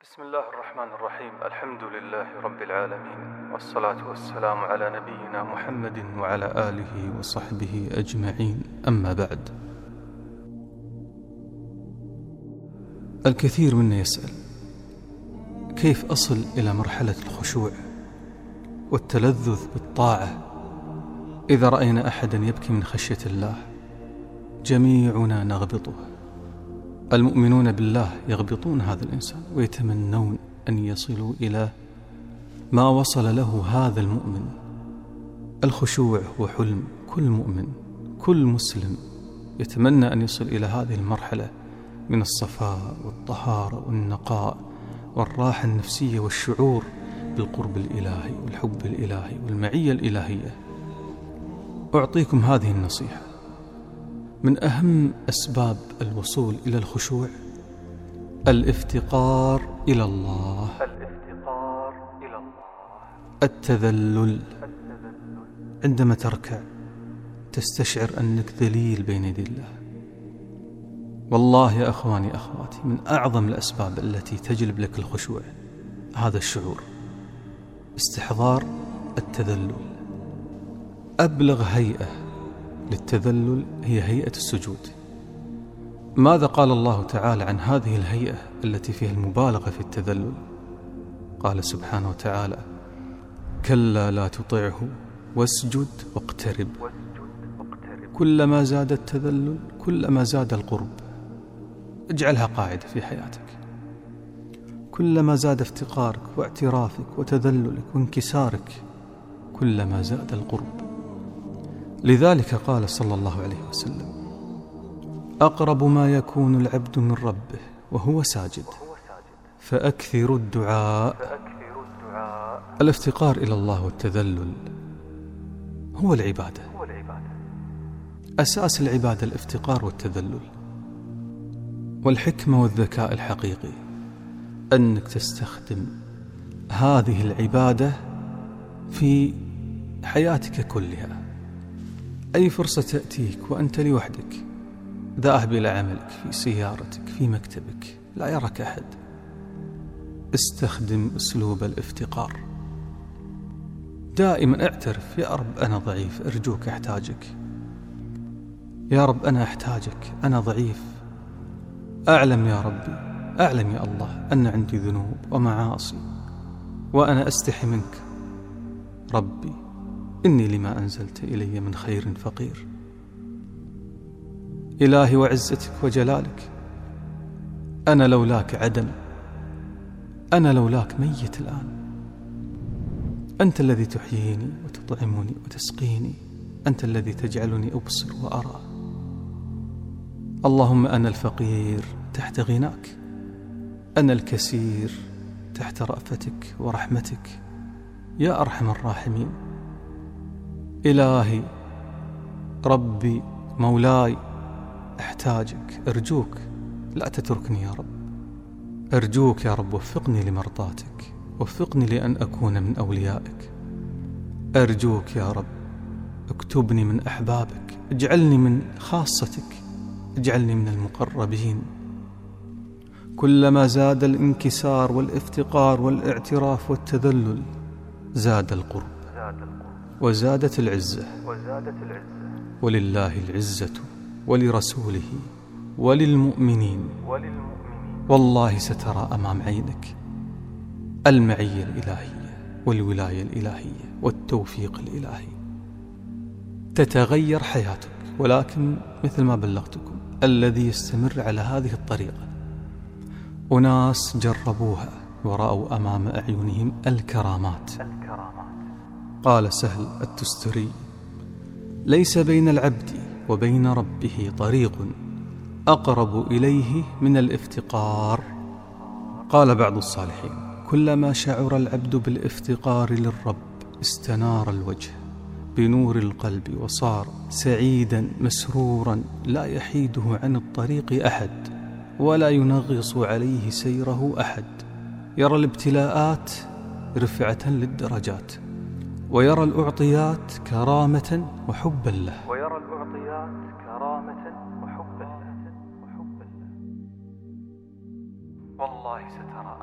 بسم الله الرحمن الرحيم الحمد لله رب العالمين والصلاة والسلام على نبينا محمد وعلى آله وصحبه أجمعين أما بعد الكثير منا يسأل كيف أصل إلى مرحلة الخشوع والتلذذ بالطاعة؟ إذا رأينا أحدا يبكي من خشية الله جميعنا نغبطه. المؤمنون بالله يغبطون هذا الإنسان ويتمنون أن يصلوا إلى ما وصل له هذا المؤمن. الخشوع هو حلم كل مؤمن كل مسلم يتمنى أن يصل إلى هذه المرحلة من الصفاء والطهارة والنقاء والراحة النفسية والشعور بالقرب الإلهي والحب الإلهي والمعية الإلهية. أعطيكم هذه النصيحة. من أهم أسباب الوصول إلى الخشوع؟ الافتقار إلى الله. الافتقار إلى الله. التذلل عندما تركع تستشعر أنك ذليل بين يدي الله. والله يا أخواني أخواتي من أعظم الأسباب التي تجلب لك الخشوع هذا الشعور. استحضار التذلل. أبلغ هيئة للتذلل هي هيئة السجود. ماذا قال الله تعالى عن هذه الهيئة التي فيها المبالغة في التذلل؟ قال سبحانه وتعالى كلا لا تطعه واسجد واقترب. كلما زاد التذلل كلما زاد القرب. اجعلها قاعدة في حياتك. كلما زاد افتقارك واعترافك وتذللك وانكسارك كلما زاد القرب. لذلك قال صلى الله عليه وسلم أقرب ما يكون العبد من ربه وهو ساجد فأكثر الدعاء الافتقار إلى الله والتذلل هو العبادة أساس العبادة الافتقار والتذلل والحكمة والذكاء الحقيقي أنك تستخدم هذه العبادة في حياتك كلها. أي فرصة تأتيك وأنت لوحدك؟ ذاهب إلى عملك في سيارتك في مكتبك. لا يراك أحد. استخدم أسلوب الافتقار. دائما اعترف. يا رب أنا ضعيف أرجوك أحتاجك. يا رب أنا أحتاجك أنا ضعيف. أعلم يا ربي أعلم يا الله أن عندي ذنوب ومعاصي وأنا أستحي منك. ربي. إني لما أنزلت إلي من خير فقير. إلهي وعزتك وجلالك أنا لولاك عدم أنا لولاك ميت الآن. أنت الذي تحييني وتطعمني وتسقيني أنت الذي تجعلني أبصر وأرى. اللهم أنا الفقير تحت غناك أنا الكسير تحت رأفتك ورحمتك. يا أرحم الراحمين. إلهي ربي مولاي أحتاجك أرجوك لا تتركني يا رب. أرجوك يا رب وفقني لمرضاتك وفقني لأن أكون من أوليائك. أرجوك يا رب اكتبني من أحبابك اجعلني من خاصتك اجعلني من المقربين. كلما زاد الانكسار والإفتقار والإعتراف والتذلل زاد القرب. زاد القرب وزادت العزة. وزادت العزة. ولله العزة ولرسوله وللمؤمنين. وللمؤمنين. والله سترى أمام عينك المعية الإلهية والولاية الإلهية والتوفيق الإلهي. تتغير حياتك ولكن مثل ما بلغتكم الذي يستمر على هذه الطريقة. أناس جربوها ورأوا أمام أعينهم الكرامات. الكرامات. قال سهل التستري. ليس بين العبد وبين ربه طريق أقرب إليه من الافتقار. قال بعض الصالحين كلما شعر العبد بالافتقار للرب استنار الوجه بنور القلب وصار سعيدا مسرورا لا يحيده عن الطريق أحد ولا ينغص عليه سيره أحد. يرى الابتلاءات رفعة للدرجات. ويرى الأعطيات كرامة وحبا له. ويرى الأعطيات كرامة وحبا له. والله سترى.